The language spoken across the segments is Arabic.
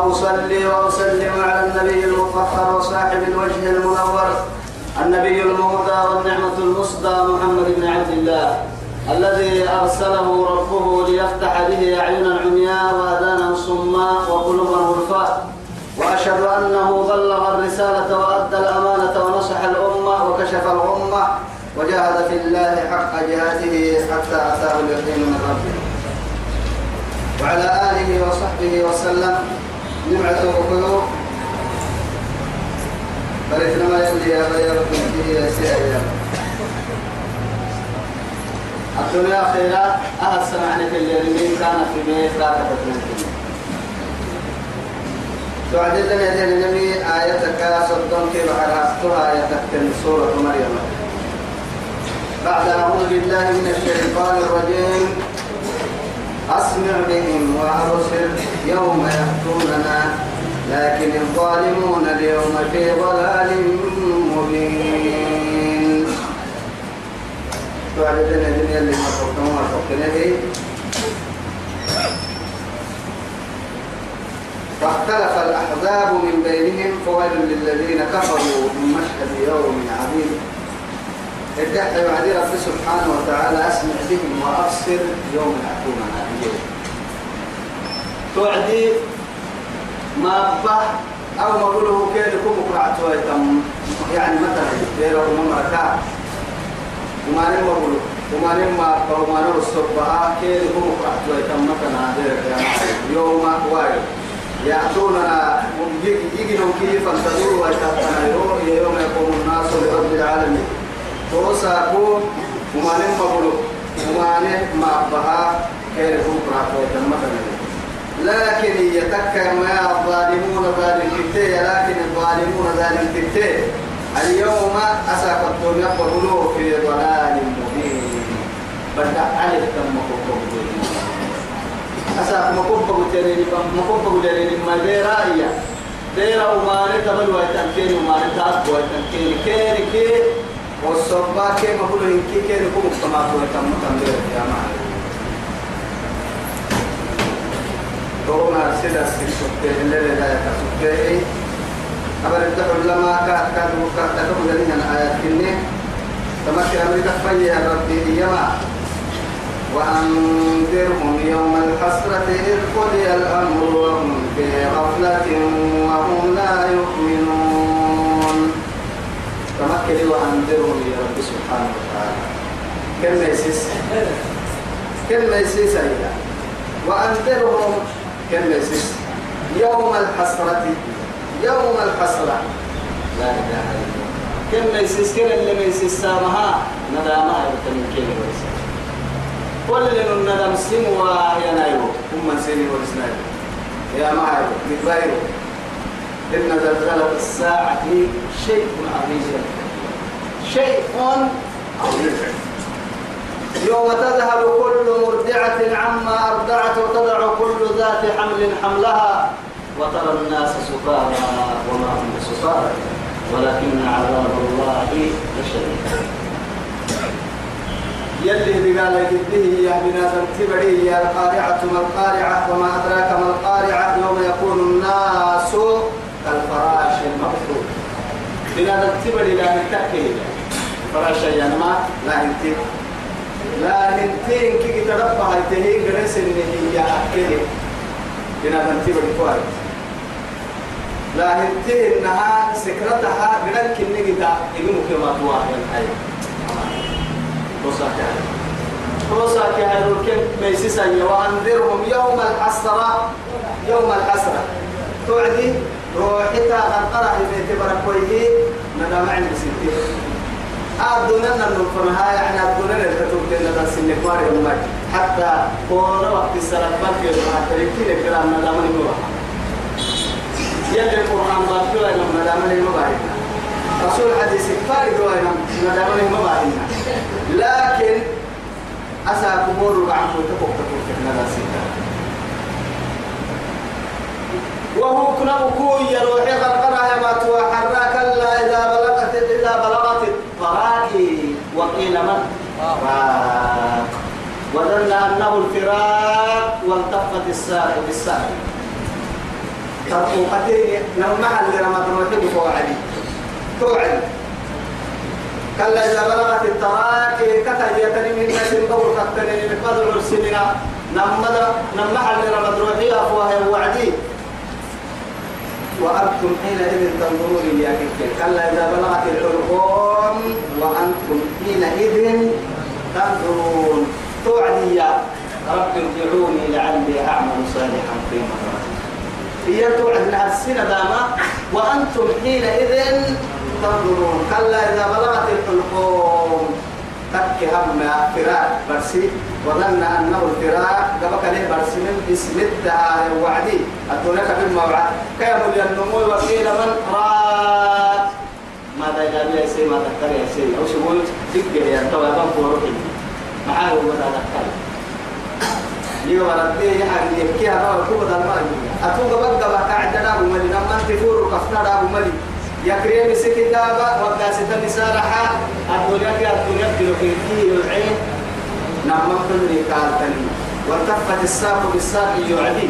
أصلي وأسلم على النبي المطهر وصاحب الوجه المنور النبي المهدى والنعمة المصدى محمد بن عبد الله الذي أرسله ربه ليفتح به أعينا عمياء وأذانا صماء وقلوبا غرفاء وأشهد أنه بلغ الرسالة وأدى الأمانة ونصح الأمة وكشف الغمة وجاهد في الله حق جهاده حتى أتاه اليقين من ربه. وعلى آله وصحبه وسلم. نمعته وقلوب بارك لما يلي يا بيار يا سيئة الدنيا خيرا أهل سمعني في اليمين كان في بيت لا تفتن تعدد يدين النبي آيتك صدام كيف حرستها آيتك من سورة مريم بعد أعوذ بالله من الشيطان الرجيم. أسمع بهم وأبصر يوم يأتوننا لكن الظالمون اليوم في ضلال مبين. تعرفين الدنيا اللي ما تقوم ما تقوم فاختلف الأحزاب من بينهم فويل للذين كفروا من مشهد يوم عظيم. ادعي وعدي رب سبحانه وتعالى أسمع بهم وأبصر يوم يحكمنا توعدي ما به أو ما قوله كيف يكون مقرعة يعني مثلا غير مركا وما نم قوله وما نم ما وما نم الصبح. كيف يكون مقرعة مثلا يوم وايد يأتوننا يجي كيف؟ تدور ويتبقى يوم يقوم الناس لرب العالمين. توسا كون وما نم بقولو وما نم ما بها كير لكن يتكر ما الظالمون ظالم كتير لكن الظالمون ظالم كتير اليوم أساقطون يقبلوا في ضلال مبين. بدأ عليك تم أساق مقبول تريني مقبول تريني ما ديرايا ديرا وما نتبل ويتنكين وما نتعب ويتنكين كيري كيري والصبا كيف أقول إن كي كي نكون مجتمعات ويتم تنبيه يا روما سيدا سكتة اللي لا يتسكتة أبر الدحر لما كاد كاد وكاد تكون لنا آيات كني. تمكن أمريكا فيا ربي يما وأنذرهم يوم الحسرة إذ قضي الأمر وهم في غفلة وهم لا يؤمنون. تمكن وأنذرهم يا رب سبحانه وتعالى. كم يسيس؟ كم يسيس أيضا؟ وأنذرهم يسيس يوم الحسرة يوم الحسرة. لا إله إلا الله. كم يسيس كم اللي ما يسيس سامها ندامها يبتمن كيف يسيس كل ندم سن ويا نايو هم سيني ورسنايو يا معي نتبايرو إن زلزلة الساعة شيء عظيم. شيء عظيم. يوم تذهب كل مرضعة عما أرضعت وتضع كل ذات حمل حملها وترى الناس سكارى وما هم بسكارى ولكن عذاب الله لشديد. يلي بقال جده يا بنادم تبعي يا القارعة ما القارعة وما أدراك ما القارعة يوم يكون الناس كالفراش المبثوث. بنادم تبعي لا نتأكل. فراش يعني ما لا نتي لا نتي إنك تربى هاي جرس اللي هي أكل بنادم تبعي فوارد لا نتي إنها سكرتها غير كني كده إنه كما تواهي الحياة وصاك وصاك هذا الكم ميسيسا وأنذرهم يوم الحسرة. يوم الحسرة. توعدي روحتا غنقرح البيت بركويه. ندام عند ستين أدونا نلفنها يعني أدونا نلفتوك لنا سنك ماري أمك. حتى قول وقت السلام بلك يوم حتى لكي لكرام ندام نلوها يلي القرآن بلكي لما ندامنا المباهنا رسول حديث فارق وين ندامنا المباهنا لكن أسا كبور عن تقوم تقوم تقوم وهو كنا كوي روحي غرغرها ما توحرنا كلا إذا بلغت إذا بلغت التراقي وقيل من راق وظن أنه الفراق والتفت الساق بالساق ترقوقتين نمع اللي رمض روحي فوعدي توعدي كلا إذا بلغت التراقي كتجيتني من ناس القبر كتني من قدر السنين نمد نمع اللي رمض روحي أفواه وعدي. وأنتم حينئذ تنظرون يا كلا إذا بلغت الحلقوم وأنتم حينئذ تنظرون. توعدي يا رب ارجعوني لعلي أعمل صالحا فيما هي توعد لها السنة داما. وأنتم حينئذ تنظرون. كلا إذا بلغت الحلقوم. تك هم فراق برسي. وظن أنه الفراق قبك له برسي من اسمتها وعدي أتونك بالموعد كيف النمو وقيل من لي سي ما تذكر يا سي أو شغل تكبر يا تو يبان فوروكي معاه هو ما تذكر يوم ربي يعني يبكي هذا الكوب ده ما أتوقع بقى قاعدنا أبو ملي نما تفور كفتنا أبو ملي يا كريم سكتابة وقاسة مسارحة الدنيا في الدنيا في الوكيل العين نعم كل قالتني والتفت الساق بالساق يعدي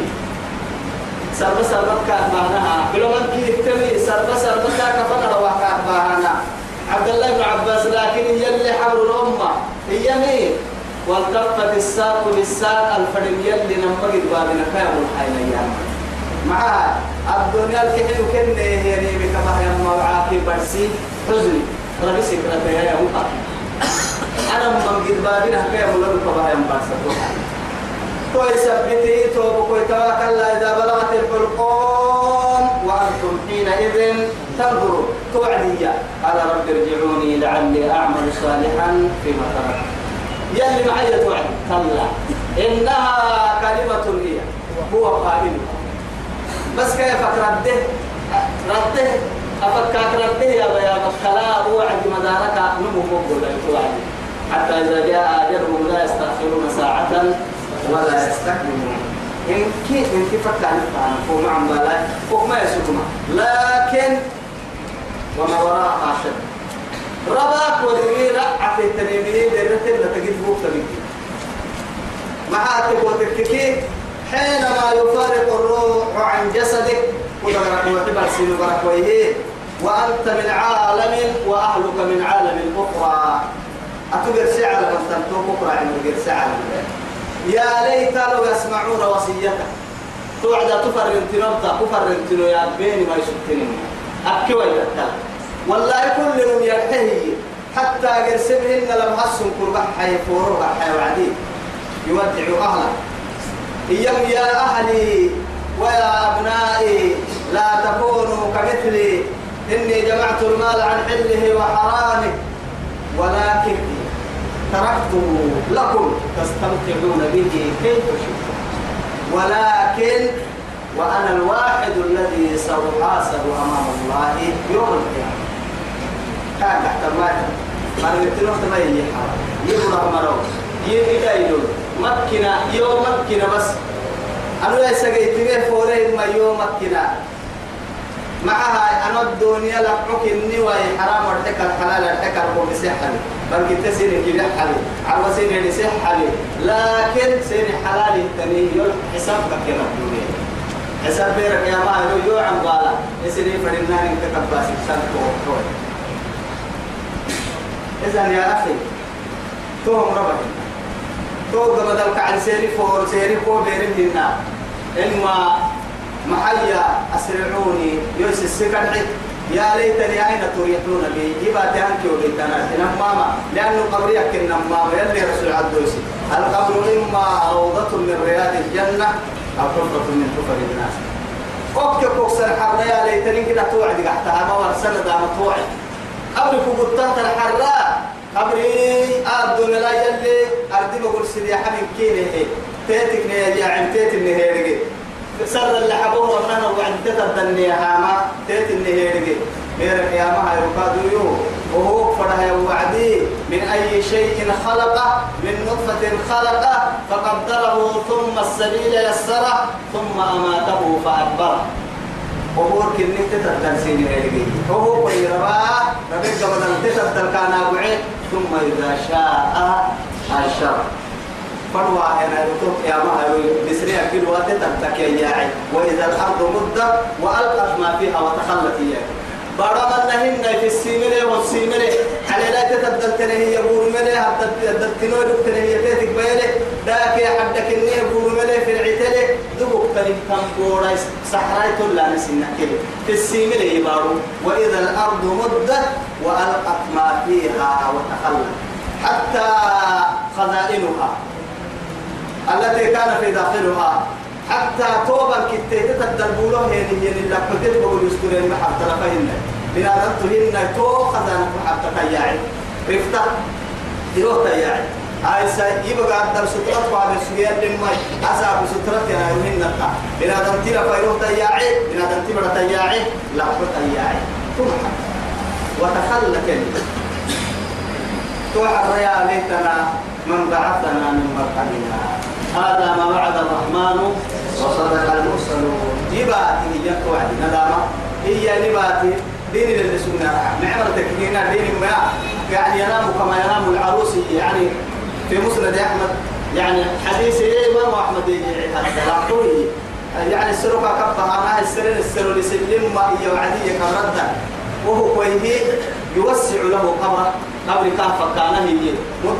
سرب سرب كان معناها بلغة كيف تمي سرب سرب كان فقط وقع معنا عبد الله بن عباس لكن يلي حول الأمة. هي مين؟ والتفت الساق بالساق الفرد يلي نمجد بابنا كامل أيام. معها الدنيا الكحل كن يعني بكما هي موعاك برسي. حزني ربي سكرة يا مقا أنا من قد بابنا كيف لو كما هي برسي كوي سبتي توب كوي توكل إذا بلغت الحلقوم وأنتم حينئذ تنظروا توعدي. قال رب ارجعوني لعلي أعمل صالحا فيما تركت. يلي معي توعد كلا إنها كلمة هي. هو قائلها بس كيف رده رده. أفكاك رده يا بيا بخلا هو عند مدارك. نمو مقبول حتى إذا جاء أجلهم لا يستأخرون ساعة ولا يستكبرون. إن كي إن كي فكر عن فوق عم بلا فوق ما يسكما لكن وما وراءها شد رباك ودري رعة التنمية درت لا تجد فوق تبكي معاتك وتككي حينما يفارق الروح عن جسدك ودرك وتبر سين وأنت من عالم وأهلك من عالم أخرى. أتبر سعر تنتو بكرة عند سعر. يا ليت لو يسمعون وصيتك. توعد تفر انتنبتا كفر انتنو يا بيني ما يشتنين أكي ويتكال والله كلهم يرتهي حتى قرسمهن لم أسهم كل بحي فورو بحي وعدي. يودع أهله. إيام يا أهلي ويا أبنائي لا تكونوا كمثلي. إني جمعت المال عن حله وحرامه. ولكن تركته لكم تستمتعون به كيف شئتم. ولكن وأنا الواحد الذي سأحاسب أمام الله يوم القيامة. كان تحت الماء. قال قلت له ما يجي حرام. يبرع مرو يدايلو مكنا يوم مكنا بس. أنا يسقي تبيه فوري ما يوم مكنا معها أنا الدنيا لحق النواي حرام ارتكى الحلال ارتكى القوم سحل بل كنت سين كده حلي عرب سين سحل لكن سين حلال التاني يول حساب كنا الدنيا حساب بيرك يا ما يو يو عم بالا. يسيني فرنا انت كباس سان تو إذا يا أخي توهم ربك. تو قبل الكعل سيري فور سيري فور بيرين هنا إنما محيا أسرعوني. يوسف السكر يا ليتني أين تريحون بي؟ جبا تهنك وبيتنا. نماما. لأنه قبري أكل نماما. يلي رسول عدوسي. القبر إما روضة من رياض الجنة. أو حفرة من حفر الناس أوكي كوكسر حرنا يا ليتني كده توعد قحتها ما ورسنا دام توعد قبري كوكتات الحراء قبري أردن لا يلي. أردي بقول سريحة من كيني تيتك نيا عم تيتك نيا سر اللي حبوه ونحن وعند تتدني هاما. تيت النهيرجي بيرك يا ما يركادو وهو فرها وعدي. من أي شيء خلقه؟ من نطفة خلقه. فقدره ثم السبيل يسره. ثم أماته فأكبره وهو كنت تتنسين هذه وهو قيربا ربك بدل تتتر كان أبعي ثم إذا شاء أشر. فروى أنا يطوف يا مهر بسريع كل وقت تتكي ياعي وإذا الأرض مدت وألقت ما فيها وتخلت إياك. بارا من نهن في السيمرة والسيمرة على لا تتبدل تنهي يقول ملي حتى تتبدل تنوي تنهي تيتك بيلي داك يا حدك يقول ملي في العتلة دبك تنك تنبورا صحراء تلا نسينا كده. في السيمرة يبارو وإذا الأرض مدت وألقت ما فيها وتخلت. حتى خزائنها التي كان في داخلها. حتى توبا كتير. تدبولو هي هي اللي كتير بقول يستورين ما حتى لفهن بنا نتهن تو خزانة حتى تياعي رفتا يروح تياعي عايزة يبقى عند سترة بعد سوية لما أصاب سترة يا يومين نتا بنا دمتيرا فيروح تياعي بنا دمتيرا تياعي لا تياعي ثم وتخلى كلمة توحى الرياء ليتنا من بعثنا من مرقدنا هذا ما وعد الرحمن وصدق المرسلون. يباتي هي توعد ندامة. هي نباتي. دين اللي سنة تكنينا دين ما. يعني ينام كما ينام العروس يعني في مسند أحمد. يعني حديث إمام أحمد يجي يعني السرقة كبها ما السرين السر لسلم ما هي وعدية كمرده وهو كويه يوسع له قبره. قبر كهف كان هي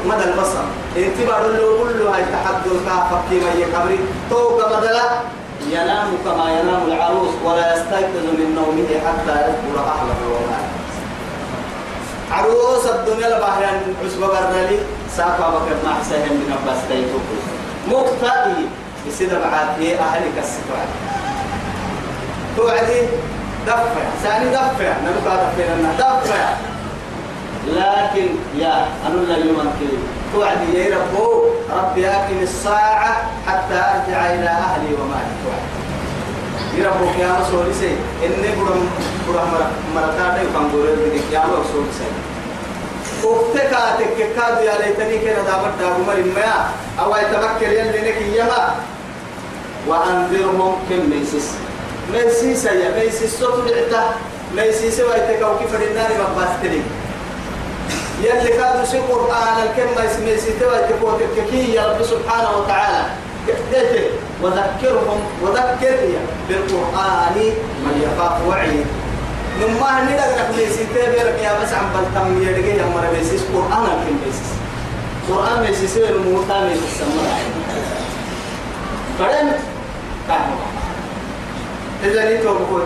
مدى البصر. انتبار له كل هاي تحدث الكهف كما هي قبري. توقع مدلا ينام كما ينام العروس ولا يستيقظ من نومه حتى يذكر أهله وماله عروس الدنيا لبحران عصبة برلي ساقا بكر مع سهل من عباس تيتوك مقتدي. يسيد بعد هي أهلك السفر توعدي دفع. ثاني دفع. نبقى دفع دفع. لكن يا أنا لا يمكن توعدي يا رب ربي أقم الساعة حتى أرجع إلى أهلي ومالي. توعد يا رب يا رسول سي. إني برم برم مرتاح يفهم بقول لك يا رسول سي. وقتك تككاد يا ليتني كنا دابر دابو مريم ما أو يتبكر يلي نك إياها وأنذرهم كم ميسس ميسيس يا ميسيس صوت العتا ميسيس ويتكو كيف النار مقباس تلي. يلي كادوا سي قرآن الكلمة اسمي سيتوا يتكو تككي يا رب سبحانه وتعالى. وذكرهم وذكر بالقرآن من يخاف وعيد. نما هني لك ميسيس تبيرك يا بس عم بلتم يدقي يا مرة ميسيس قرآن الكلمة ميسيس قرآن ميسيس الموتى ميسيس سمرا فلن تعمل. إذا توطوا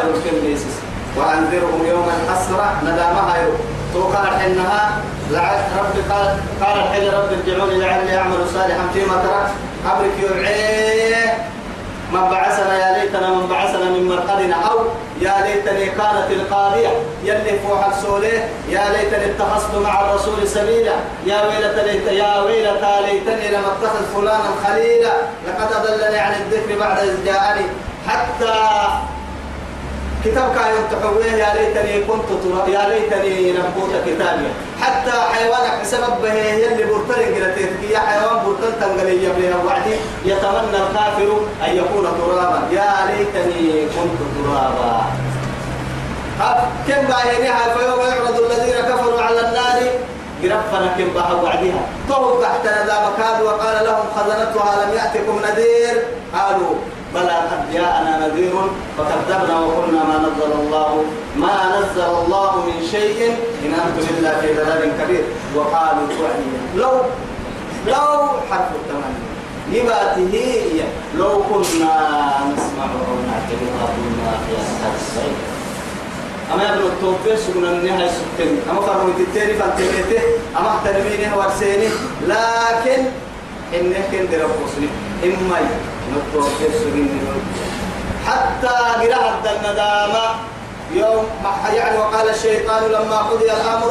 يمكن بيسس وأنذرهم يوم الحسرة ندامها يوم. توقع حينها لعل رب قال قال الحين رب ارجعوني لعلي أعمل صالحا فيما ترك. أبرك يوعيه من بعثنا يا ليتنا من بعثنا من مرقدنا. أو يا ليتني كانت القاضية. يلي فوح السوليه يا ليتني اتخذت مع الرسول سبيلا. يا ويلة ليت يا ويلة ليتني لم أتخذ فلانا خليلا. لقد أضلني عن الذكر بعد إذ جاءني. حتى كتاب كان يمتحوه يا ليتني كنت ترى يا ليتني نبوت كتابي حتى حيوانك بسبب به يلي برتلين قلتك يا حيوان برتل تنقلي يبليها وعدي يتمنى الكافر أن يكون ترابا. يا ليتني كنت ترابا. كم باينها فيوم يعرض الذين كفروا على النار؟ قرفنا كم بها وعدها طول تحت ندى مكاد وقال لهم خزنتها لم يأتكم نذير. قالوا بلى قد جاءنا نذير فكذبنا وقلنا ما نزل الله ما نزل الله من شيء إن أنتم إلا في ضلال كبير. وقالوا لو لو حرف التمني يباته هي. لو كنا نسمع أو نعتبر كنا في أسحاب السعيد. أما ابن التوفير سكنا النهاية سكتين أما فرموا تتيني فانتميته أما تنمينه ورسيني لكن إنه كن درب مسلم حتى قراءة الندامة يوم يعني وقال الشيطان لما قضي الأمر.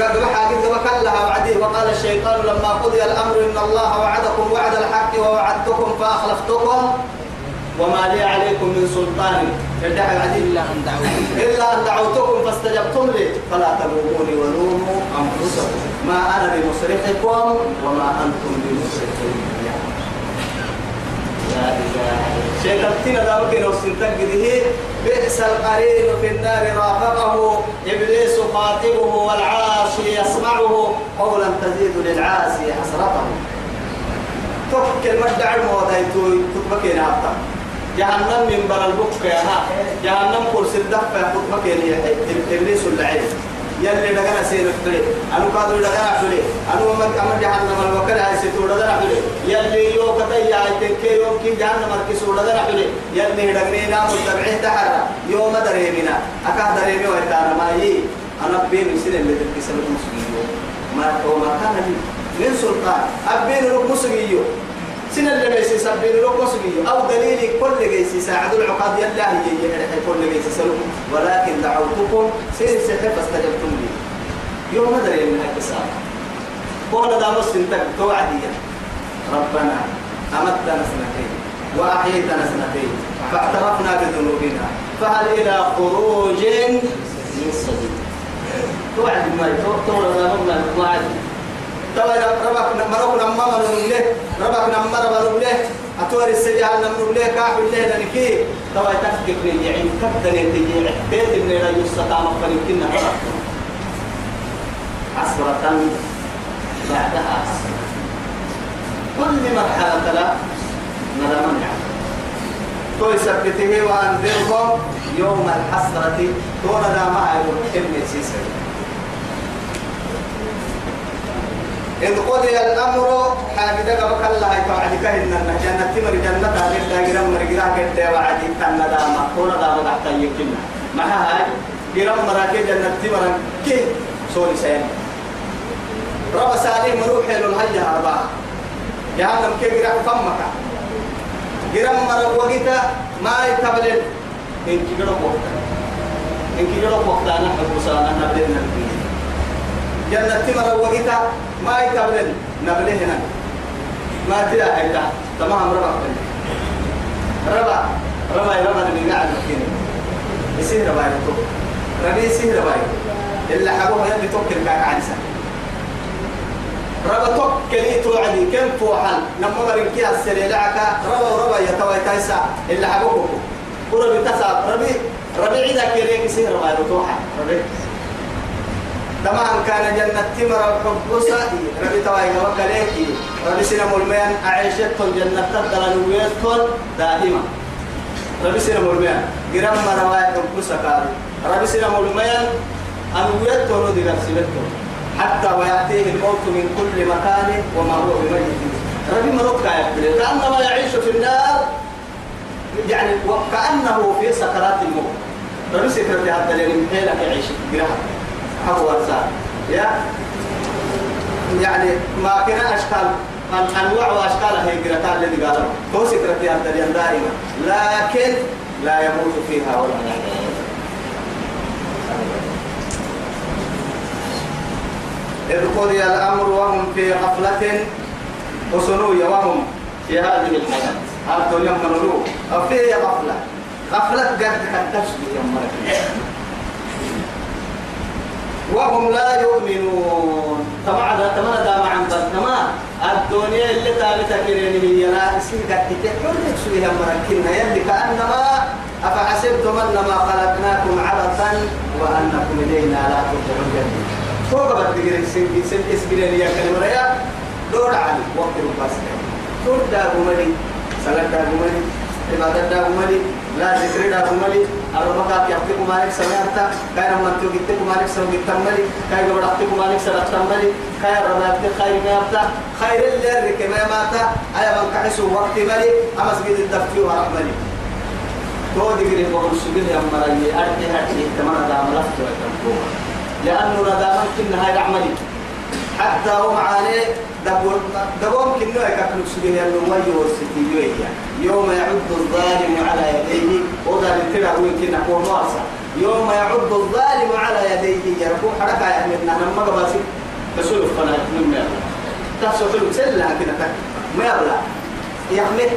قبل حاجة وكلها وعديه وقال الشيطان لما قضي الأمر إن الله وعدكم وعد الحق ووعدتكم فأخلفتكم وما لي عليكم من سلطان. إلا أن دعوتكم إلا أن دعوتكم فاستجبتم لي. فلا تلوموني ولوموا أنفسكم. ما أنا بمصرخكم وما أنتم لا إله كتير دارك لو سنتك به بئس القرين في النار رافقه إبليس خاطبه والعاصي يسمعه قولا تزيد للعاصي حسرته. تفك المدع الموضيتو تطبكين هابتا جهنم من برا البك يا ها. جهنم كرسي الدفع تطبكين إبليس اللعين. يلي دغنا سير فري انو قادر دغنا فري انو ما كما جهنم الوكل هاي ستو دغنا فري يلي يو كتا يا تنكي يوم كي جهنم مركي سو دغنا فري يلي دغني نا متبعه تحر يوم دريمنا. اكا دريمي ويتانا ما أنا بين سن اللي تكسر المسلمين ما هو ما كان لي. من سلطان. أبين المسلمين سن اللي بيسي سبين لو قصبي أو دليل كل جيسي ساعد العقاد يلا هي يحرح كل جيسي سلوك ولكن دعوتكم سير سحر فاستجبتم لي. يوم دري من الكسام قول دا مسلم توعديا. ربنا أمتنا سنتين وأحييتنا سنتين فاعترفنا بذنوبنا. فهل إلى خروج من سبيل توعد ما توعد ما توعد توا ربك مرق نما منوله ربك نما منوله أتوري السجال نمنوله كاح الله لنكي يعني بيت من لا مفرين كنا. عصرة بعدها عصرة كل مرحلة لا. ندم يعني تو يثبته وأنذرهم يوم الحسرة. تون دا يقول. كلمة سيسر. إذ قضي الأمر حامد قبك الله توعد كهن جنة تمر جنة هذه الدائرة مرقرا كده وعد تنا داما كون داما تحت يمكننا ما هاي قرام مراكي جنة تمر كي سوري سين رب سالي مروح له الهيا أربعة. جهنم كي قرام فمك. قرام مر وقتا ما يتبلل إن كي قرام وقتا إن كي قرام وقتا نحن بسانا نبلنا جنة تمر وقتا ما يتبلن نبله هنا. ما تلا هيدا؟ تمام ربع ربع. ربع ربع من قاعد مكين يصير ربع يتو ربي يصير ربع. إلا حبوه يلي توكل كاك عنسا ربع توكل توعدي كم فوحل لما بركي السريع لعكا ربع ربع يتوى تايسا. إلا حبوه. وربي تسا ربي ربي عيدا كيريك يصير ربع يتوحل ربي. تمام كان جنة تمر الحبوسة ربي تواي وكليكي ربي سينا ملميان أعيشتهم جنة تدل نويتهم دائما. ربي سينا ملميان قرام مرواي حبوسة كاري. ربي سينا ملميان أنويتهم ودي نفسيتهم. حتى ويأتيه الموت من كل مكان وما هو بميت. ربي مروك كأنما يعيش في النار. يعني وكأنه في سكرات الموت. ربي سكرت هذا من حيلك يعيش. قرام أو ورسال يا يعني ما كنا أشكال أنواع وأشكال هي قرتان الذي قالوا. هو سكرتي الدنيا دائما لكن لا يموت فيها ولا يحيا إذ قضي الأمر وهم في غفلة وسنوية وهم في هذه الحياة. هذا اليوم منولوه أو في غفلة. غفلة قد تكتشف يا مرة. وهم لا يؤمنون. طبعا تما دا مع تما الدنيا اللي كريني هي لا قد تحول تسويها مركنا يلي كأنما أفحسبتم أنما خلقناكم عبثا وأنكم إلينا لا ترجعون فوق بدك سن سن اسبرين يا كلمة. يا دور علي وقت الباس دور دا غمري سلك دا غمري عبادة دا غمري لا ذكر دا غمري أرمك يحتكم مالك سمعت كاي لما انتو جبتكم مالك سمع جبتملي كاي قبل أحتكم مالك سمع جبتملي كاي ربنا خير ما يبتا خير اللي رك ما ماتا أي من كحسوا وقت ملي أما سجد الدفتي ورحملي تو دقري بقول سجد يا مرأي أرتي أرتي تمام دام لفت لأنه ندامك كنا هاي عملي. حتى هم عليه. دبون دبون كنو يكفل سجن يلو ما يوسف يوم يعد الظالم على يديه. وقال ترى وين كنا هو مارسا. يوم يعد الظالم على يديه. يركو حركة يعني من ما قباسي رسول فنا من ما تحسو حلو سلا كده ما يبلع يحمل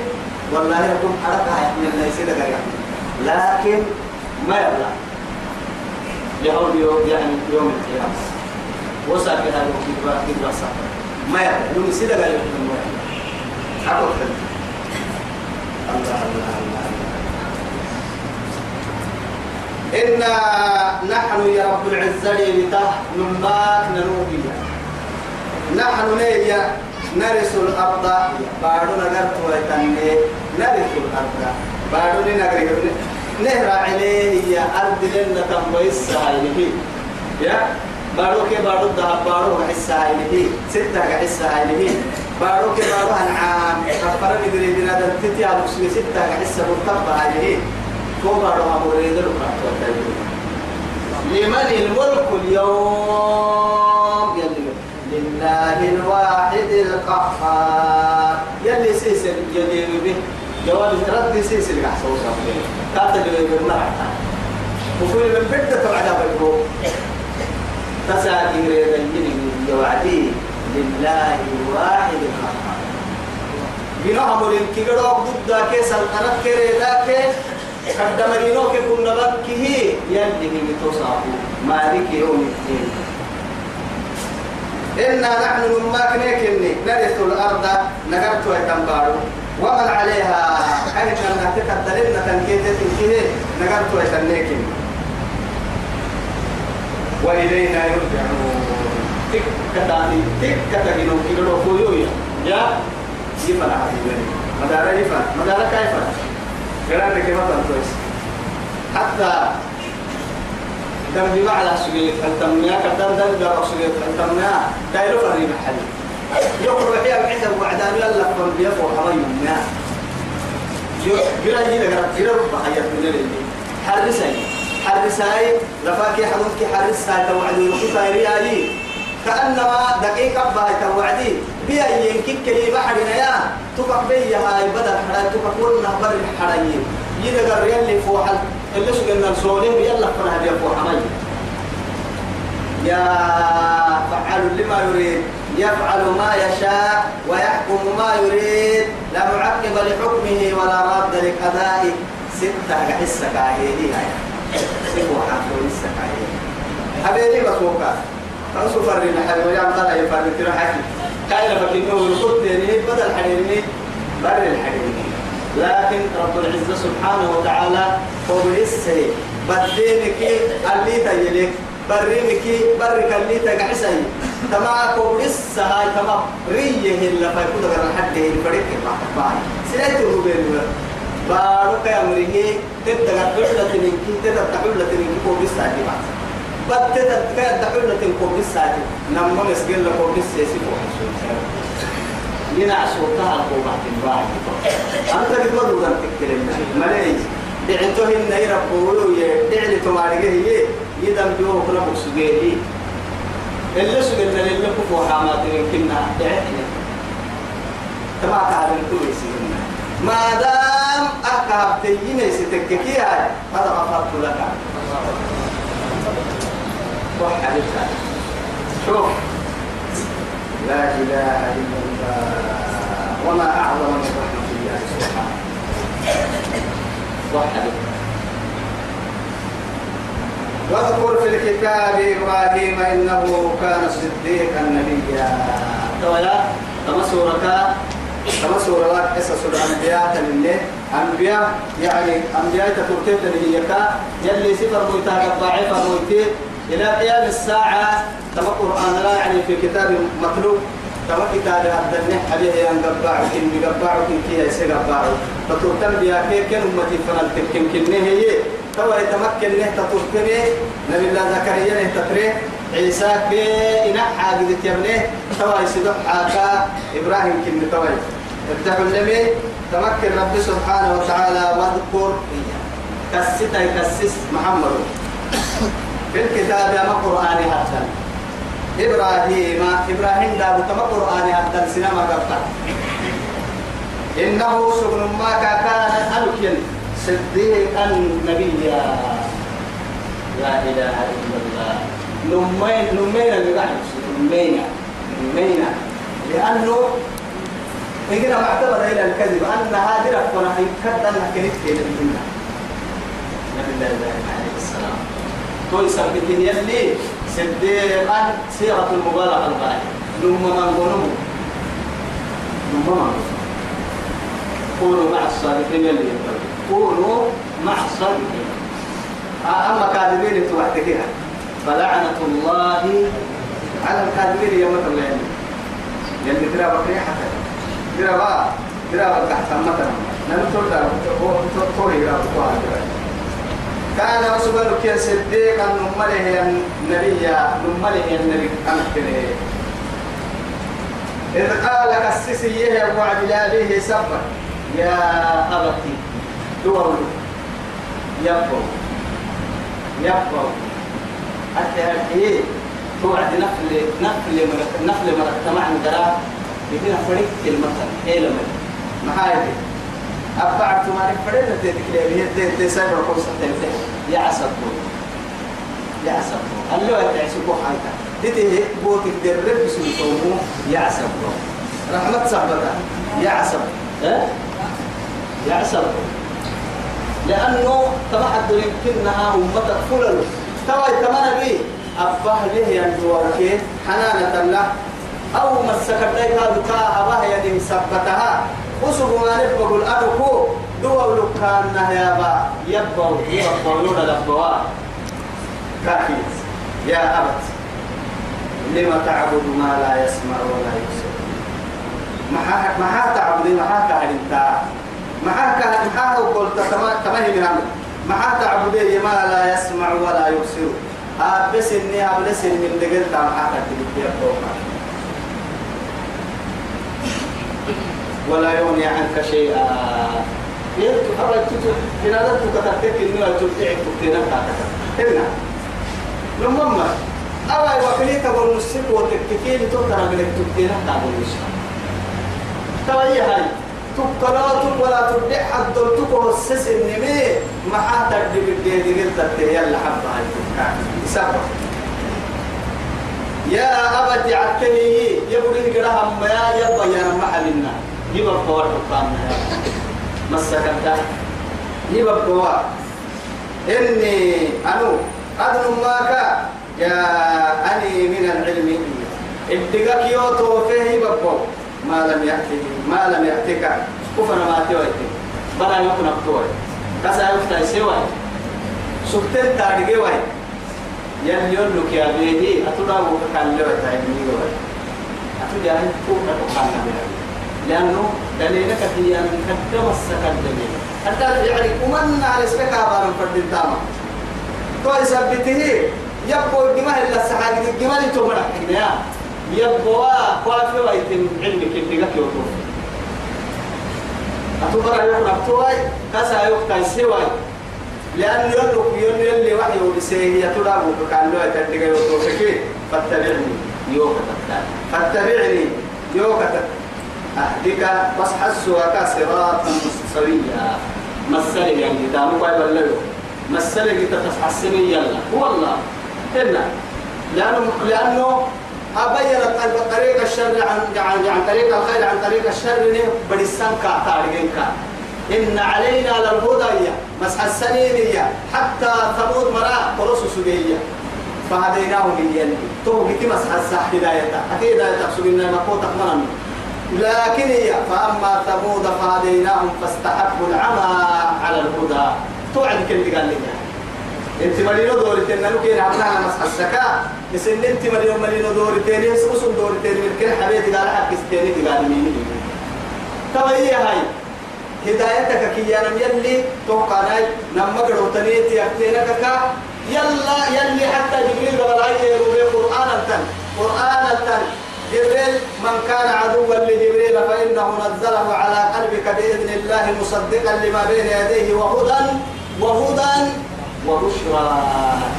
والله يكون حركة من الناس لكن ما لهول يوم يعني يوم القيامة. وساكن هذا كبر كبر ما يبلغ يوم سيدا قال يوم أقول الله. الله الله إنا نحن يا رب العزة بته نماك نروبيا نحن نيا نرث الأرض. بارو نغرت ويتني نرث الأرض. بارو نغرت نهر عليه يا أرض لنا تنبيس يا؟ بارو كي بارو ده بارو حس هايله ستة حس هايله بارو كي بارو أنعام كفر ندري بنا دلتي على ستة حس مرتبة هايله كبر أمريد لمن الملك اليوم؟ يلي لله الواحد القهار. يلي سيسل يلي به. جواب رد سيسل يحصل صافي كاتب بالمرعى وفي من بدة على بيته تساكي ريدا يجري وعدي لله الواحد القهار بنوع مرين كيغرو ضد كيس القناة كريدا كيس قد مرينوك كنا بكه يلي تصابو مالك يوم الدين إنا نحن نماك نيكني نرث الأرض نقرت ويتنبارو ومن عليها أين نهتك الدلنا تنكيت تنكيه نقرت ويتنيكني وإلينا يرجعون. تك كتاني تك كتاني كيلو كويويا يا يفعل حبيبي مدارة يفعل مدارة كيف قرأنا كيف كويس حتى دم بما على سجيت التمنيا كدم دم بما سجيت التمنيا دايلو فري محل يقول وحيا بعده وعدان يلا فن بيفو حريم ما يو قرأ يجي لك قرأ بحياة من اللي حرسي حرسي لفاكي حدوكي حرسي توعدوا يوكي تايري كأنما دقيقة باي توعدي. بيا ينكك كي بحرنا يا تفق بيا هاي بدل حرا تفق ولنا بر الحرايين يدقر يلي فوحل. اللي شغلنا نسولين يلا فرها بيا فوحمي يا فعل لما يريد. يفعل ما يشاء ويحكم ما يريد. لا معقب لحكمه ولا راد لقضائه. ستة حسك هي. هاي سبوا حافظ السكاهي حبيبي بسوكا فأسو فرنا حبيبي ويام طلع يفرن ترى حكي كاين فكينه ونقول تاني بدل حريمي بر الحريمي لكن رب العزة سبحانه وتعالى هو بيسري بدينك اللي تجلك بريمك برك اللي تقعسي تما كوبس هاي تما ريه اللي فيكون غير حد الفريق ما سيرته بين بارك يا مريه تبدا حلة منك تبدا حلة منك كوبس هاي بد تبدا حلة كوبس هاي نما مسجل كوبس يسيبه لنا عشوتها القوة بعد أنت بتقول أن تكلم ملاي دعنتو هن يربوا دعني تمارجه هي. يدم جو كنا بسجيلي اللي سجلنا اللي كفوا حامات يمكننا دعني تبع تعالى كل سيدنا ما تيجي ستككي هاي هذا غفرت لك. وحدك شوف. لا إله إلا الله. وما أعظم من رحمة الله سبحانه. وحده واذكر في الكتاب إبراهيم إنه كان صديقا نبيا. تويا تما سورة؟ تما سورة؟ قصص الأنبياء. تلله أنبياء يعني أنبياء تتركت هي يلي سفر مويتا ضعيفة مويتي إلى قيام الساعة تما قرآن لا يعني في كتاب مطلوب تما كتاب الدنيا عليه أن قبعوا كن قبعوا كن كي يسي قبعوا. فتوتم بها كي كن أمتي فنال تكن كن هي؟ توا يتمكن نه تطرقني نبي الله زكريا نه تطري عيسى كي إنح حاجة تيمنه توا يسدح حاكا إبراهيم كن توا افتحوا النبي تمكن رب سبحانه وتعالى واذكر كسيتا يكسس محمد. في الكتاب يا قرآن حتى. إبراهيم إبراهيم دابو تما قرآن حتى سينما قبطا إنه سبن ما كان ألكين صديقا نبيا. لا إله إلا الله. نمين نمين نمين نمين لأنه إننا معتبر إلى الكذب أن هذه رفنا هيكدن كنت كده بإنا نبي الله عليه السلام. توي سبتين يلي صديقا سيرة المبالغة الغاية نم من قنوم نم من كونوا مع الصادقين يلي يقول كونوا مع الصادقين. أما كاذبين أنتوا وحدكيها فلعنة الله على الكاذبين يوم القيامة. يلي ترى ترى ترى بقى تحت مثلا نمتر دا توري را كان رسول الله صديقا نمله النبي نمله النبي أمكنه إذ قال كسسيه وعد لابيه سبا يا أبتي دور يبقوا يبقوا حتى إيه توعد نفل نفل تمام درا. يدينا فريق المثل. إيه لما؟ ما هاي دي. أبعد تمارك فريق تدك لي هي تي تي سايبر كوسة تنتهي يا عصب يا اللي هو تعيشوا حالك دي بوتك درب سلطومو يا عصب رحمة صاحبتها يا عصب. ها يا عصب لأنه طبعا يمكنها أمتك فلل توي تمنى بي أباه له يندوك حنانة له أو مسكت لك هذا أباه يدي سبتها. وسبوا ما نبقوا الأركو دول كان يا با يبقوا يبقوا لبوا. كافي. يا أبت لما تعبد ما لا يسمع ولا يبصر؟ ما ما تعبد ما كان معك معك قلت كما كما هي من معك تعبدي ما لا يسمع ولا يبصر. آه بس إني أبلس من دقل تام معك تبكي ولا يغني عنك شيئا. يلتو حرج تتو إن هذا تكتبتك إنه تبتعك تبتنا هنا لما أوي وكلي تقول نسيب وتكتكين تقدر من تبتنا تعبد الإسلام تبعي هاي؟ تقلاتك ولا تبدع حد تقول السس النمي ما حاتك دي بدي دي قلت يلا حبة هاي سبب يا أبت عتني لك لها ما يبا يا محلنا يبقى القوار حقامنا مسكنت يبقى القوار إني أنو أدن ماك يا أني من العلم. ابتغاك يوتو فيه يبقى ما لم يأتك ما لم يأتك كفر ما تيويت بلا يكون أبتوي كسا يفتح سوى سكتن تارجي واي يل يلك يا بيدي. أتودا وكان له تايمي أتودا هي كوكا كوكا لأنه دليلك هي أن قدم السكن دليل حتى يعني ومن على اسمك أبارا فرد الدامة تو يثبته يبقى الجمال إلا السحاق الجمال تمرح يا يبقى قافي ويتم علمك اللي لك يوتو أتبرع يوم أبتوي كسا يوم سواي لأن يلوك يلو يلي وحي ولسيه يتلاب وكان له يتدقى يوتو فكي فاتبعني. يوكا فاتبعني. يوكا أهدك بس حسوا كصراطا سويا مسألة يعني دامو باي بلو مسألة تتحسني يلا. هو الله هنا لأنه لأنه أبين طريق الشر عن عن عن طريق الخير عن طريق الشر نه بديسان كا تارجين كا إن علينا للهدى. مسح السنينية حتى ثمود مرا قرص سجية. فهديناه لليل تو بيتي مسح الساح هداية هداية سجينا ما قوت أخمنا لكن هي فأما ثمود فهديناهم فاستحبوا العمى على الهدى. توعد كنت قال لي انت مرينو دورتين نلو كين عمنا مسح السكا بس ان انت مرينو مرينو دورتين يسوسون دورتين من كل حبيت قال حق استيني قال مين؟ طب هي هاي. هدايتك كي أنا يلي توقع ناي نما قروتنيتي اكتينك كا يلا يلي حتى جبريل هاي يروي قرآن التن. قرآن التن. جبريل من كان عدوا لجبريل فإنه نزله على قلبك بإذن الله مصدقا لما بين يديه وهدى وهدى وبشرى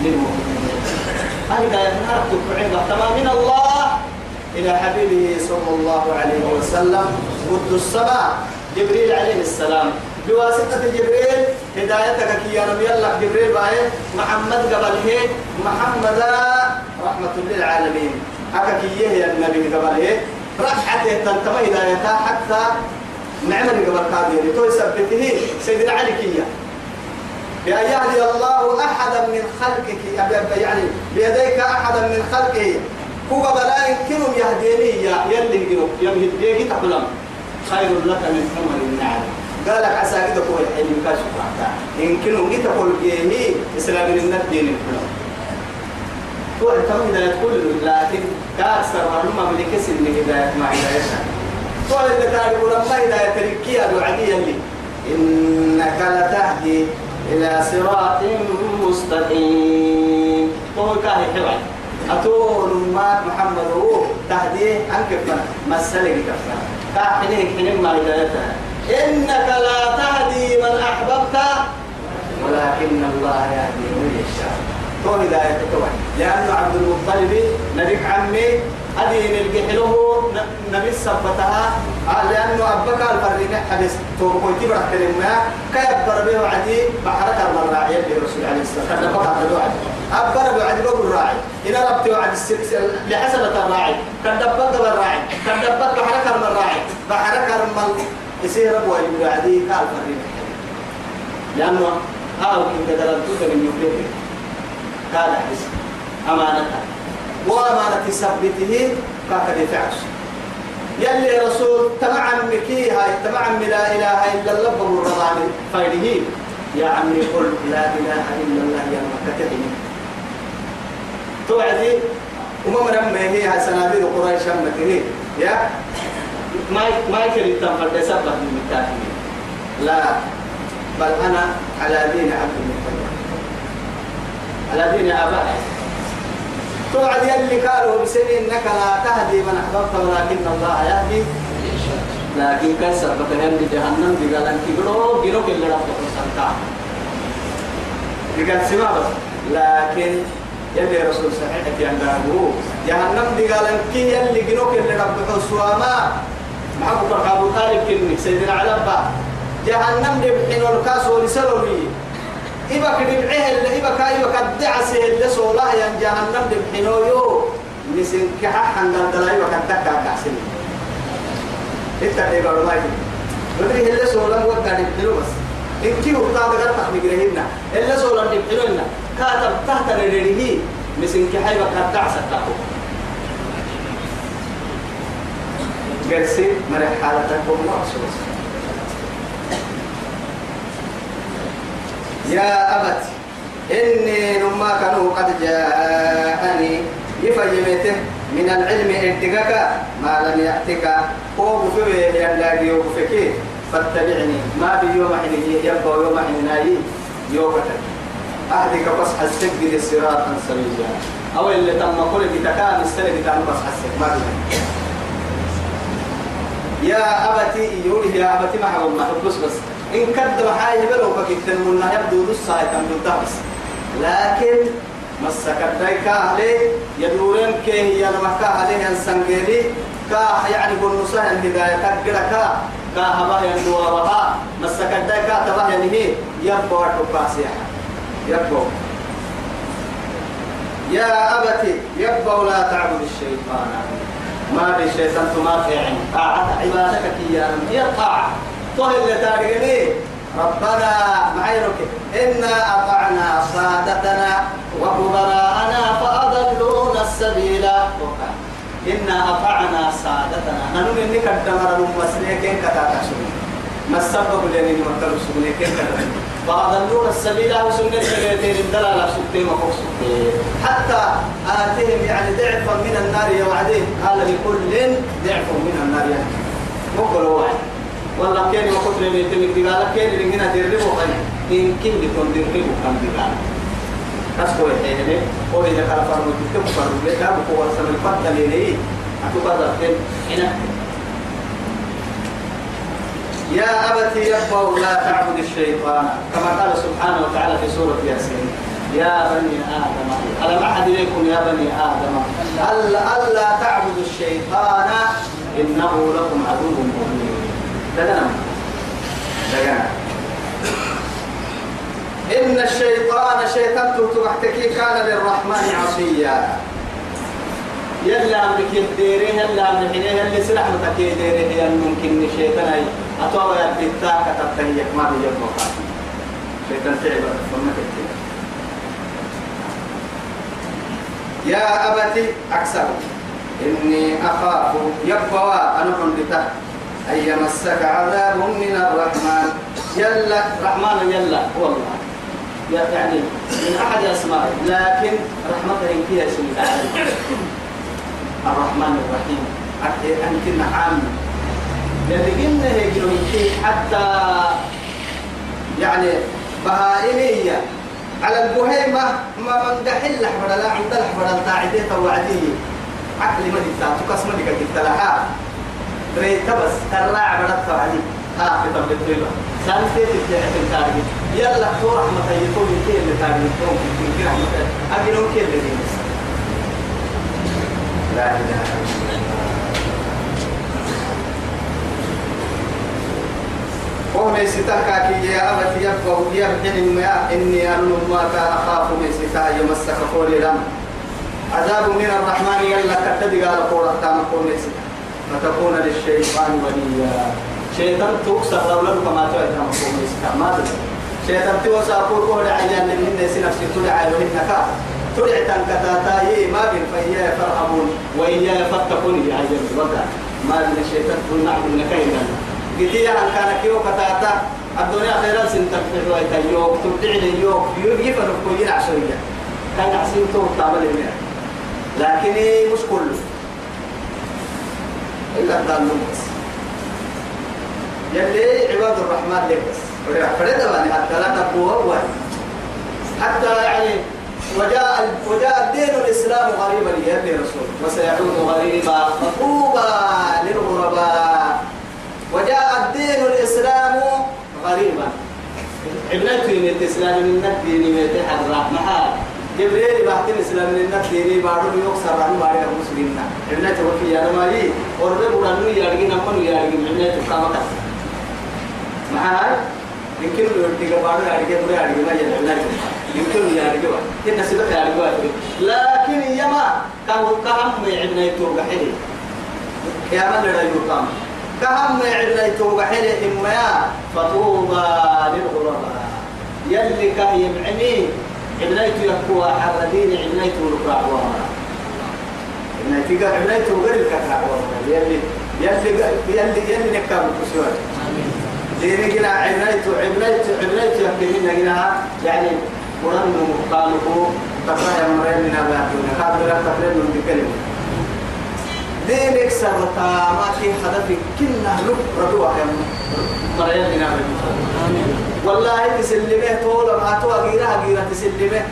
للمؤمنين. يتنرك عبة تمام من الله إلى حبيبه صلى الله عليه وسلم. قد السماء. جبريل عليه السلام. بواسطة جبريل هدايتك كي ينم يلا جبريل باي. محمد قبله. محمد رحمة للعالمين. أكا كي يهي النبي قبله ركعته تنتمي هدايتها حتى نعمل قبل كابير تو يثبته سيدنا علي كيا بأن يهدي الله أحدا من خلقك. يعني بيديك أحدا من خلقه. هو بلا يمكنهم يهديني يا. يلي يمهد بيك تحلم خير لك من حمر النعم. قال لك عسى كده هو الحلم كاشف يمكنهم جيت تقول بيه إسلام الدين الحلم الكم هداية كل لكن كأكثر معلومة من كسر من هداية مع هدايتها هو اللي تعرف لما هداية تركية الوعدية اللي إنك لتهدي إلى صراط مستقيم. هو كاهي حوالي أتون ما محمد هو تهديه أنك فنا مسلك كفنا كاحنين حنين ما هدايتها إنك لا تهدي من أحببت ولكن الله يهدي من يشاء. تو هداية توعي لأنه عبد المطلب نبيك عمي أدين الجحله نبي سبتها لأنه أبكى الفرين حدث تو كنت برحت لما كيبر به عدي بحرك المراعي اللي رسول عليه الصلاة والسلام. أبر بعدي بقول الراعي إن ربت وعد السكس لحسبة الراعي. كان دبك الراعي كان دبك بحرك المراعي بحرك المل يصير أبو أيوب عدي كالفرين لأنه هاو كنت دلالتوك من يبلغ قال حس أمانتها وأمانة ثبته كاكد فعش يلي رسول تمعن مكي هاي تمعن لا إله إلا الله بالرضان فايده. يا عمي قل لا إله إلا الله يا مكتبني توعدي؟ وما من هي هاي سنابيل قريش أمته يا؟ ما ما يكفي التنفر سبب من الكافرين لا. بل أنا على دين عبد المطلب. دين آبائي توعد يلي قالوا بسنين إنك لا تهدي من أحببت ولكن الله يهدي. لكن كسر بتهم جهنم بقال انك قلوا قلوا كل رب سنتا بقال سما بس. لكن يلي رسول صحيح في عنده جهنم بقال انك يلي قلوا كل رب سواما محبوب أبو طالب كنك سيدنا علي جهنم دبحين والكاس ولسلوي إبا كدبعه اللي إبا كايبا كدعسه اللي سولا ين جهنم دبحينو يو. نسين كححن دلدلا إبا كدكا كعسين إتا إبا رمائي ودري اللي سولا وقع دبحينو بس. إنكي هو قاعد قد تحمي قرهنا اللي سولا دبحينو إنا. كاتب تحت نريده نسين كحيبا كدعسه تاكو قرسي مرح حالتك ومعصوص يا أبت إني نما كانوا قد جاءني. يفجمته من العلم ارتقاك ما لم يأتك. هو بفبه يلاقي يوفكي فاتبعني. ما بيوم حين يبقى يوم حين ناي يوكتك أهدك بس حسك الصراط سويا أو اللي تم كل بتكام السنة بتاعنا بس حسك ما بيوم يا أبتي يقول يا أبتي ما حبب ما حبس بس. إن كذب حاجة بلو فكتن من يبدو دس هاي تم بس لكن مسكت دايك عليه يدورن كه هي المكة عليه السنجري كا يعني بالنصها الهداية كجرا كا كا هبا يندورها مسكت دايك تبا يعني يبقى تقاسيا يبقى. يا أبتي يبقى لا تعبد الشيطان. ما في الشيطان تما في عين طاعة طه اللي تاريني ربنا معيرك إنا أطعنا سادتنا وكبراءنا فأضلونا السبيل. إنا أطعنا سادتنا. نحن منك الدمر المسنيكين كتاتا ما السبب لأنني مكتب سبنيكين كتاتا فأضلونا السبيل. أو سنة الدلالة سبتين وفوق حتى آتهم يعني ضعفا من النار يوعدين قال لكل ضعف من النار يعني. مقبل واحد. والله كان وقت لي تمك دقالة كان اللي هنا دربه خير إن كن بتون دربه كم دقالة كسبوا الحين هو إذا كان فرمو تكتب فرمو لك أبو قوة سمي فتة لي أتوقع ذلك هنا. يا أبتي يبقوا لا تعبد الشيطان. كما قال سبحانه وتعالى في سورة ياسين يا بني آدم ألم أحد إليكم يا بني آدم؟ ألا ألا تعبدوا الشيطان إنه لكم عدو مبين. دقنا دقنا إن الشيطان شيطان تحتكي كان للرحمن عصيا. يلا أمرك يديره يلا أمرك يلي سرح متكيديره يعني ممكن الشيطان أي. أتوقع يبتا كتبت هي ما بيجيب مقام شيطان تعب فما كتير يا أبتي أكثر إني أخاف. يبوى أنا كنت أن يمسك عذاب من الرحمن. يلا رحمن يلا. والله. يعني من أحد أسمائه لكن رحمته إن فيها اسم الرحمن الرحيم. أنت عام لأن قلنا هيك حتى يعني بهائمية. على البهيمة ما من دحل لحبر لا عند لحبر التاعدية توعدية عقل ما دي تاتو ما دي ريت بس ترى عبرت توعدي ها في تبديل سانتي تتعب التارجت يلا تو رحمة يكون كي اللي تارجت تو كي رحمة. أجلون كي اللي دي لا إله إلا الله. وهم يستكا كي يا أبت يبقوا يبحن ما إني أنه ما أخاف من ستا يمسك قولي لم عذاب من الرحمن يلا كتدي قال قول التام قول ستا فتكون للشيطان وليا. شيطان توكسر لو لم كما ستا ما تدري شيطان توسع قول قول عيان من الناس نفسي تدعى وإنك تدعى تنكتاتا يي ما بين فإياي فرحبون وإياي فاتقون يا عيان وقع ما بين الشيطان تقول نعبد نكاين قتيا أن كان كيو كتاتا؟ الدنيا خيرا في رواية يوك تبدع لي يوك يوك يفرق كوين عشرية كان عسين تو تعمل المياه لكن مش كله. إلا الدالون بس يلي عباد الرحمن لك بس فرد بني حتى لا تبقوا حتى يعني وجاء وجاء الدين الاسلام غريبا يا رسول وسيعود غريبا مطلوبا للغرباء وجاء الدين الإسلام غريبا ابنته من الإسلام من الدين من تحرى محال جبريل بعد الإسلام من الدين بارو يكسر عن بارو المسلمين ابنته وفي يا رمالي ورد برانو يارجي نمن يارجي ابنته كما كان محال يمكن يرتقى بارو يارجي بري يارجي ما يارجي يمكن يارجي كنا سبق يارجي لكن يما كان كهم ابنته قحيل يا من لا يقام كهم عرنا توقحين إما فطوبى للغرباء. يلي كان يمعني عبنيت يكوى حردين عبنيت ورقاع وامرا عبنيت عبنيت وغير الكتاع يلي يلي يلي يلي نكام كسوات ديني جنا عبنيت عبنيت عبنيت يكفينا جنا يعني قرآن مقامه تقرأ مرين من أبنائنا كابر تقرأ من بكلمة دينك سرطا ما في هدف كنا لب ردوة مريم بنا والله تسلمه طول ما تو غيرها غيرها تسلمه.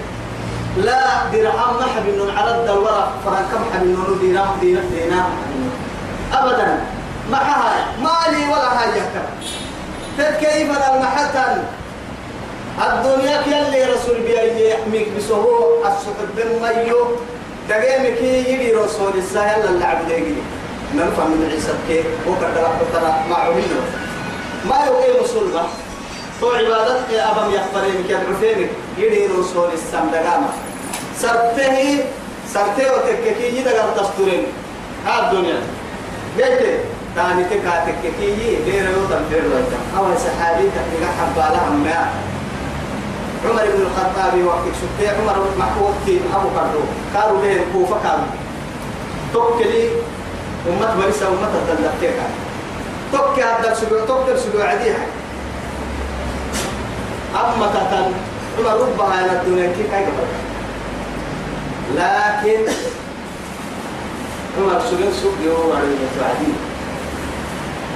لا درهم ما حبينون على الدورة فرنكم حبينون دينام دينام دينام أبدا. معها مالي ولا حاجة كيف المحتن الدنيا يلي رسول بيا يحميك بسهو السحب بالميو دقيمك يجي رسول السهل اللي عبد يجي. نرفع من عيسى كي. وكتر ترى معه منه. ما يقيم صلبة تو يا أبم يخبرين كي عفينك يجي رسول السام دقامة. سرته سرته وتككي يدقر تستورين. ها الدنيا. قلت تاني تكاتك كي دير يوتن دير يوتن أول سحابي تكتك حبالها ما عمر بن الخطاب وقت شفت عمر وقت أبو كردو قالوا بين كوفة قالوا توكلي أمة مريسة أمة تدلقتك توكي هذا السبوع توكي السبوع عديها. أما تتن عمر ربها إلى الدنيا كيف كيف لكن عمر سجن سوق يوم على المتعدين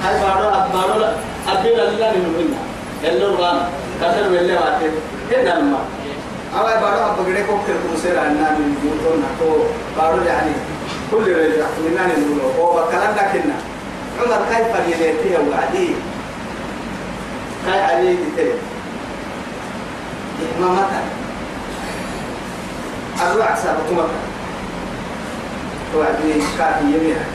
هاي بارو بارو أبين الله من منا اللون غانا كسر ولا واتي هنا لما أو بارو أبغى كده كوكتر كوسير عنا من يوتون نتو بارو يعني كل رجع مننا نقوله هو بكلام لكننا عمر كيف يليتيه وعدي كاي عليه تتلي إمامة الرعب سابقا وعدي كافي يميها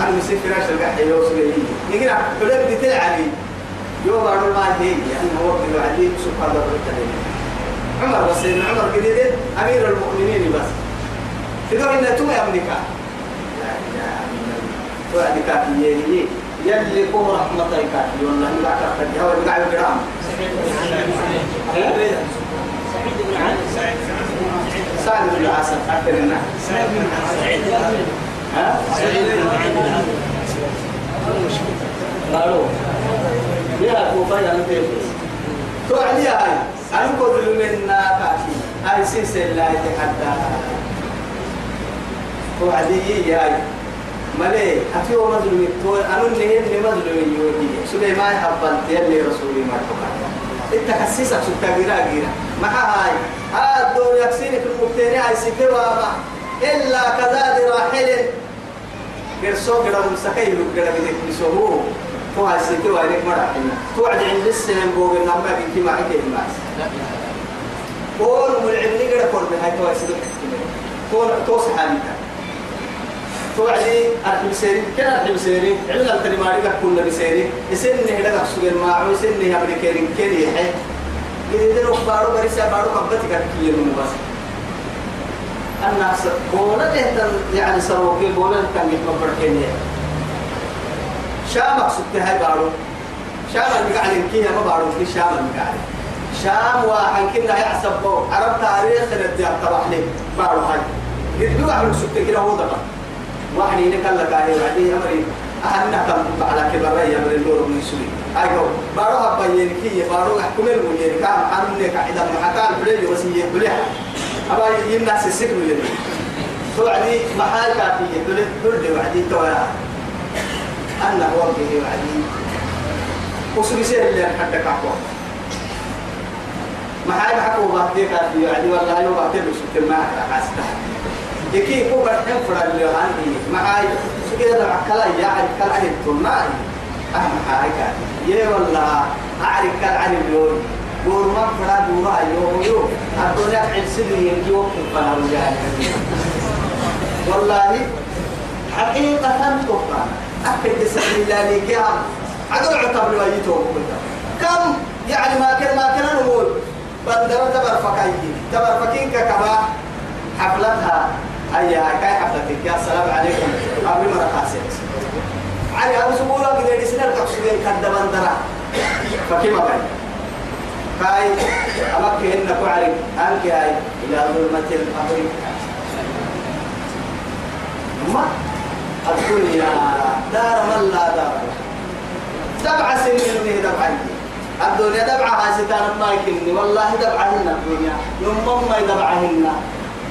أنا مسير فراش القحي يوصل لي يقول بلد دي تلعبي يوم أقول ما هي يعني هو بده عليك سبحان الله عمر بس عمر قديد أمير المؤمنين بس. تدور إن توم أمريكا. لا إله إلا الله. وعدك يلي. يلي كم رحمتك والله لا كفر اللي قاعد يقرأ سعيد بن علي سعد بن العاصم أكثر الناس سعيد بن سعيد ها؟ سعيد بن علي قالوا. يا كوفا يا نتيجة توعدي هاي. أنا كل منا كافي هاي سيس الله يتحدى توعدي يا هاي. ملي أتيو مظلوم. تو أنا نهين مظلوم يودي سليمان حبان يلي رسولي ما تقال التخصيصك سكاجرا جيرا ما هاي. هذا دور يكسيني في المبتنى هاي سكوا ما إلا كذا راحل. قرصو قرصو سكيل قرصو قرصو تو هاي سيتي وينك مرة توعد عند السنين بوق النما بنتي حكي الماس كون والعلم قد كون بهاي تو هاي سيتي كون تو سحابي توعدي أرحم سيري كنا أرحم سيري الكلمة لك كل بسيري يسن هذا قصو الماعو يسن هذا بكيرين كيري حي إذا دلوا بارو بريسا بارو كبتك كي المباس الناس بولا تهتم يعني سروكي بولا كان يتمبر بركيني شام أقصد هاي بارو. شام المقعد كيها ما بارو في شام المقعد شام واحد كنا يحسب عرب تاريخ ندي طبعا لي. بارو هاي. قد بيوع من سكت كده هو دقا واحد ينك الله كاهي وعدي أمري. أهلنا كم على كبر يا من النور من سوري أيوة بارو هبا ينكي بارو أحكم المجير كام أمنك عدا محكان بلي وسيء بلي. أبا يناس السكر يلي توعدي محال كافية بلي. بلي. وعدي توعدي أنا وجهه وعدي. وصل يصير اللي حتى كعبه ما هاي محكو بعدي كافي وعدي والله يوم بعدي بس ما عسته يكي هو برحم فرا اللي عندي. ما هاي كده كلا يعني كلا عن التناي أهم حاجة يا والله أعرف كلا عن اليوم. قول ما فرا دورا يوم يوم. الدنيا عسلي يجي وقت فلا والله حقيقة تبقى أكد سبيل الله لك يا عم عقل عطب لواجيته كم؟ يعني ما كان ما كان نقول. بندر تبر فكاي. تبر فكين كما حفلتها. هيا كاي حفلتك. يا السلام عليكم. قبل ما رقاسي علي أبو سبولا قد يسنر تقصدين كد بندرة فكما باي كاي أمك إنك وعليك أنك هاي. إلى ظلمة الأمر. ما؟ الدنيا. دار من لا دار. دبع سنين من دبع الدنيا دبعها ستان ما يكني والله دبعهن الدنيا. يوم ما يدبعهن.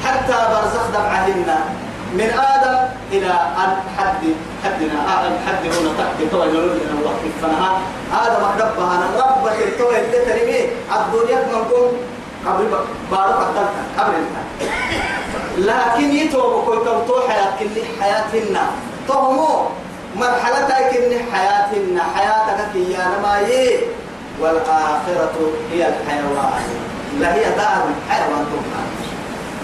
حتى برزخ دبعهن. من آدم إلى حد حدنا. آدم حد هنا تحت توي لنا الله فنها. آدم أحدبها أنا ربك التوي اللي ترمي الدنيا منكم قبل بارك قبل لكن يتوب كل تو حياة كل حياتنا. تهمو مرحلة كل حياتنا حياتك يا نماي والآخرة هي الحيوان. لا هي دار الحيوان تبقى.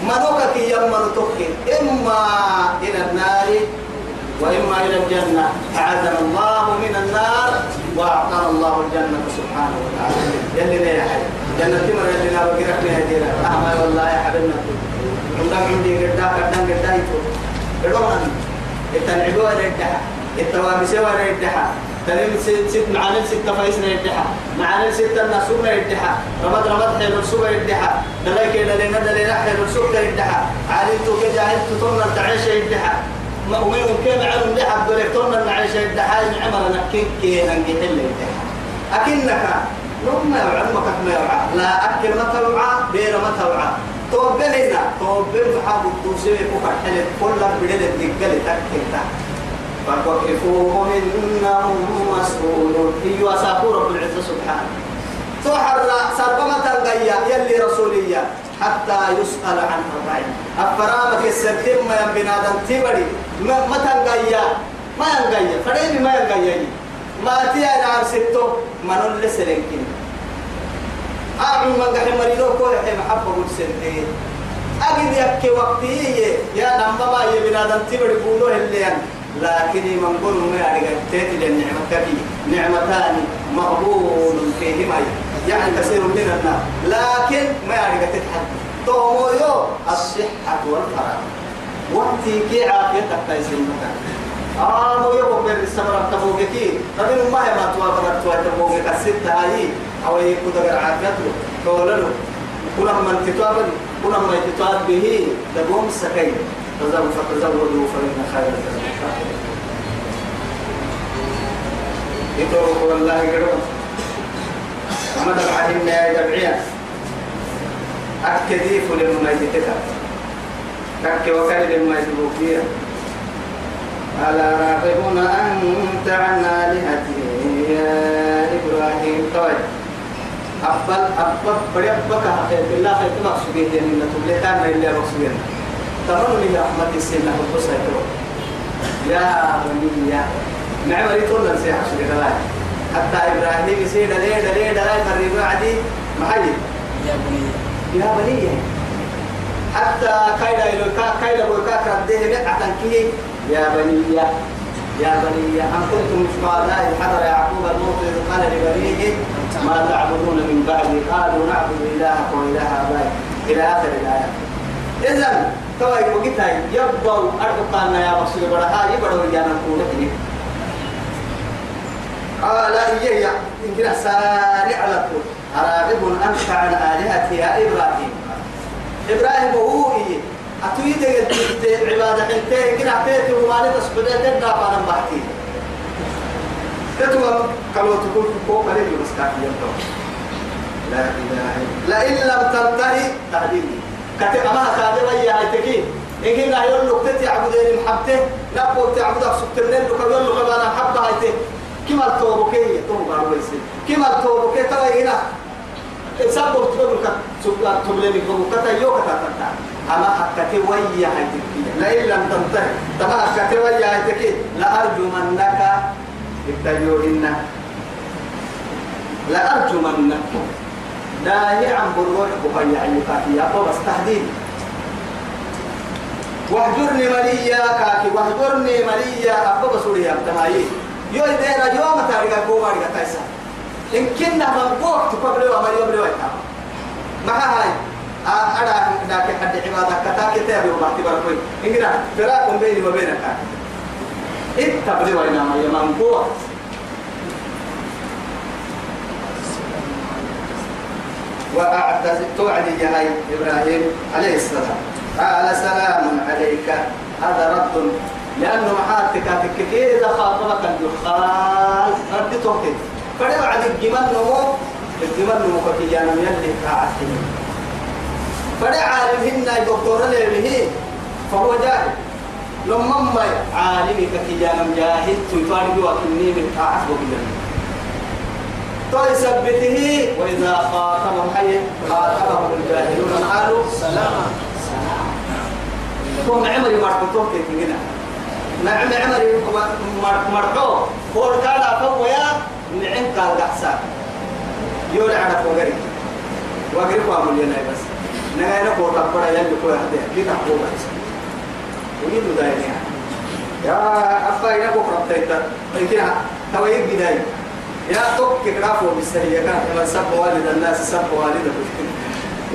منوكك يمن تبقى إما إلى النار وإما إلى الجنة. أعاذنا الله من النار وأعطانا الله الجنة سبحانه وتعالى. يلي يا حي جنة تمر يلي لا بقرأ لها دينا. أهما والله يا حبيبنا. عندك عندي قدا قدا قدا يتو بدون التنعبوا ردها التوامسوا ردها تنم ست ست معانا ست فايس ردها معانا ست النسوب ردها رمض رمض حلو السوق ردها دلائك دلنا دلنا حلو السوق ردها علمت كجا علمت تمر تعيش ردها ومن كم عمل ده؟ عبد الرحمن نعيش ردها نعمل نكين كي ننجح اللي أكنك نوم ما يعلمك ما يوعى. لا أكل ما توعى بير ما توعى. توبلنا توبل محاب الدوسي كفر حلت. كل بدل الدقل تكتا فكفوه إنهم مسؤولون. هي وساقوا رب العزة سبحانه. تحر سربما تنقيا يلي رسولية. حتى يسأل عن أربعين أفرامك السبتين ما ينبنادن تبري ما تنقيا. ما ينقيا. فريمي ما ينقيا. ما تيا نعم ستو منون لسلنكين أعلم من قحي مريدو كل حي محبة مرسلتين أجد يكي وقتي. يا نمبا يبنا دم تبري بولوه الليان لكن من قول ما يعرف تيتي للنعمة نعمتان مقبول فيهما. يعني كثير من الناس. لكن ما يعرف تتحد تومو يو الصحة والفراغ وقتي كي عافيتك تايسين مكان آه مو يبغى بير السمرة تبوكي ربنا ما ما توا بدر توا تبوكي كسيت هاي أو يكون دقر عافيته من تتوابن كنا من تتواب به دقوم سكين تزوج فتزودوا فإن خير الزاد يتوب والله قرون ما دفعهم يا جمعية أكديف لما يتكا تك وكان لما يتبوكيا ألا راغبون أنت عن آلهتي يا إبراهيم؟ طيب. أبل أبل بدي أبقى حقيقة. بالله خير سبيه يعني إن تبلي كان ما إلا رسولنا تمر لي رحمة السنة والبصة يا بني يا نعم ريتون نسيح شكرا حتى إبراهيم يسير ليه ليه ليه فريق عدي محيي يا بني. يا بني. حتى كايدا إلو كايدا بوكا كرده أتنكيه يا بني يا بني أم كنتم شهداء حضر يعقوب الموت إذ قال لبنيه ما تعبدون من بعدي؟ قالوا نعبد إلهك وإله آبائك إلى آخر الآية. إذا توي وقتها يبقوا أرقى يا بصير برها يا نقول لك قال إيه إن سارع على طول أراغب أنت عن آلهتي يا إبراهيم. إبراهيم هو إيه؟ أتويت عبادة انتهي كنا اعتيت وما لتصبح تدنا فأنا بحتي تتوى قالوا تقول فوق قليل بس كافي لا إله إلا لئن لم تنتهي تعليمي كتب أما خادم يا عيتكي إن كنا يقول لك تتعبدين محبته لا قول تعبدك سبتنين لك يقول لك أنا حبة عيتك كما التوبكي يتوب على ويسي كما التوبكي ترى هنا. سبب تقول لك سبب تبلي بكم كتا يوكا تتا أما حكتي ويا هيتكي لئن لم تنتهي تما حكتي ويا هيتكي لأرجمنك اتبعوهن لأرجمنك داهي عن بروح بقيا عيوكاتي يا بس تهديد واهجرني مليا كاكي واهجرني مليا أبو بسوريا تمايي يو إذا يوم تاريخ كوما رجع تايسا إن كنا من بوك تقبل وما يبلي ويتا ما هاي؟ أنا ذاك حد عبادة كتاك تابي وما تبركوي إن كنا فراق بيني وبينك. اتبلي وينا ما يمان بوك وأعتزل توعد يا إبراهيم عليه السلام. قال سلام عليك. هذا رد. لأنه محاتك إذا خاطبك الدخان. رد توكي فلو عد الجمال نمو الجمال نمو كتجانا يلي كاعتني فلو عالمهن الدكتور اللي فهو جاهل. لما ما عالمي كتجانا جاهل تفارق وكني من كاعت وكذا فيثبته وإذا خاطبهم حي خاطبهم الجاهلون قالوا سلاما هو عمري مرتبطوه كيف هنا نعم عمري مرتبطوه فور كان يا نعم قال قحسان يولي على فوقري. وقري قاموا لنا بس. نغاينا فور تبقى يلي كوي هدي كي تحقوا بس؟ ويدو دايني يا أفا ينبو فربتيتا لكن تويق بداية يا توك كرافو بالسرية. كان كما سب والد الناس سب والده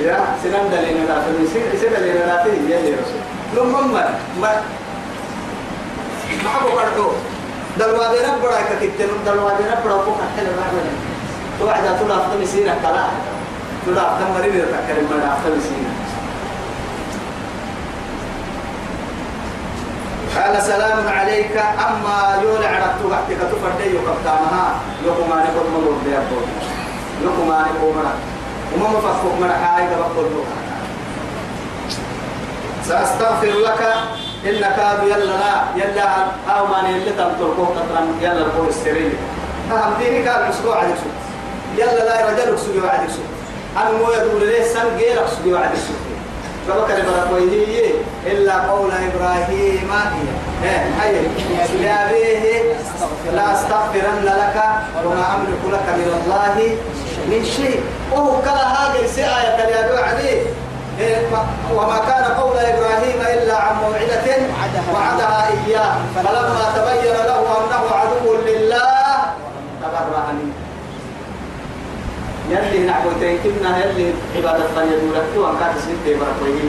يا سنان دلينا لا في سنان دلينا لا في يا رسول. لما ما ما ما أبو بردو دلوادنا بڑا كتير دلوادنا بڑا كو كتير ما تو عدا تو لا فتم سيرة كلا. لا فتم مريض تكلم ما لا فتم سيرة قال سلام عليك. أما يولع عرفت وقتك تفردي وقبتانها يقوم أنا قد مغور دي أبو. يقوم أنا قوم أنا وما مفكوك من حاجة بقول سأستغفر لك. إنك أبو يلا لا يلا أو ما نيلي تنطرقوه قطرا يلا القول السرية أهم ديني كان مسكو عدك سوء يلا لا رجل سوء عدك سوء أنا مو يقول لي سن غيرك سوء عدك سوء فبكر بركويه إلا قول إبراهيم هي. هي. لأبيه لا أستغفرن لك وما أملك لك من الله من شيء. وهو كلا هذه السآية اللي عليه وما كان قول إبراهيم إلا عن موعدة وعدها إياه فلما تبين له أنه عدو لله تبرأ منه يلي نعبد تنكبنا يلي عبادة فنيا دولت وان كانت سنت بركويه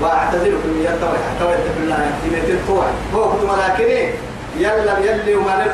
واعتذركم يا توي توي بالله يا تيمتين توي هو كنت ملاكني يلا يلي وما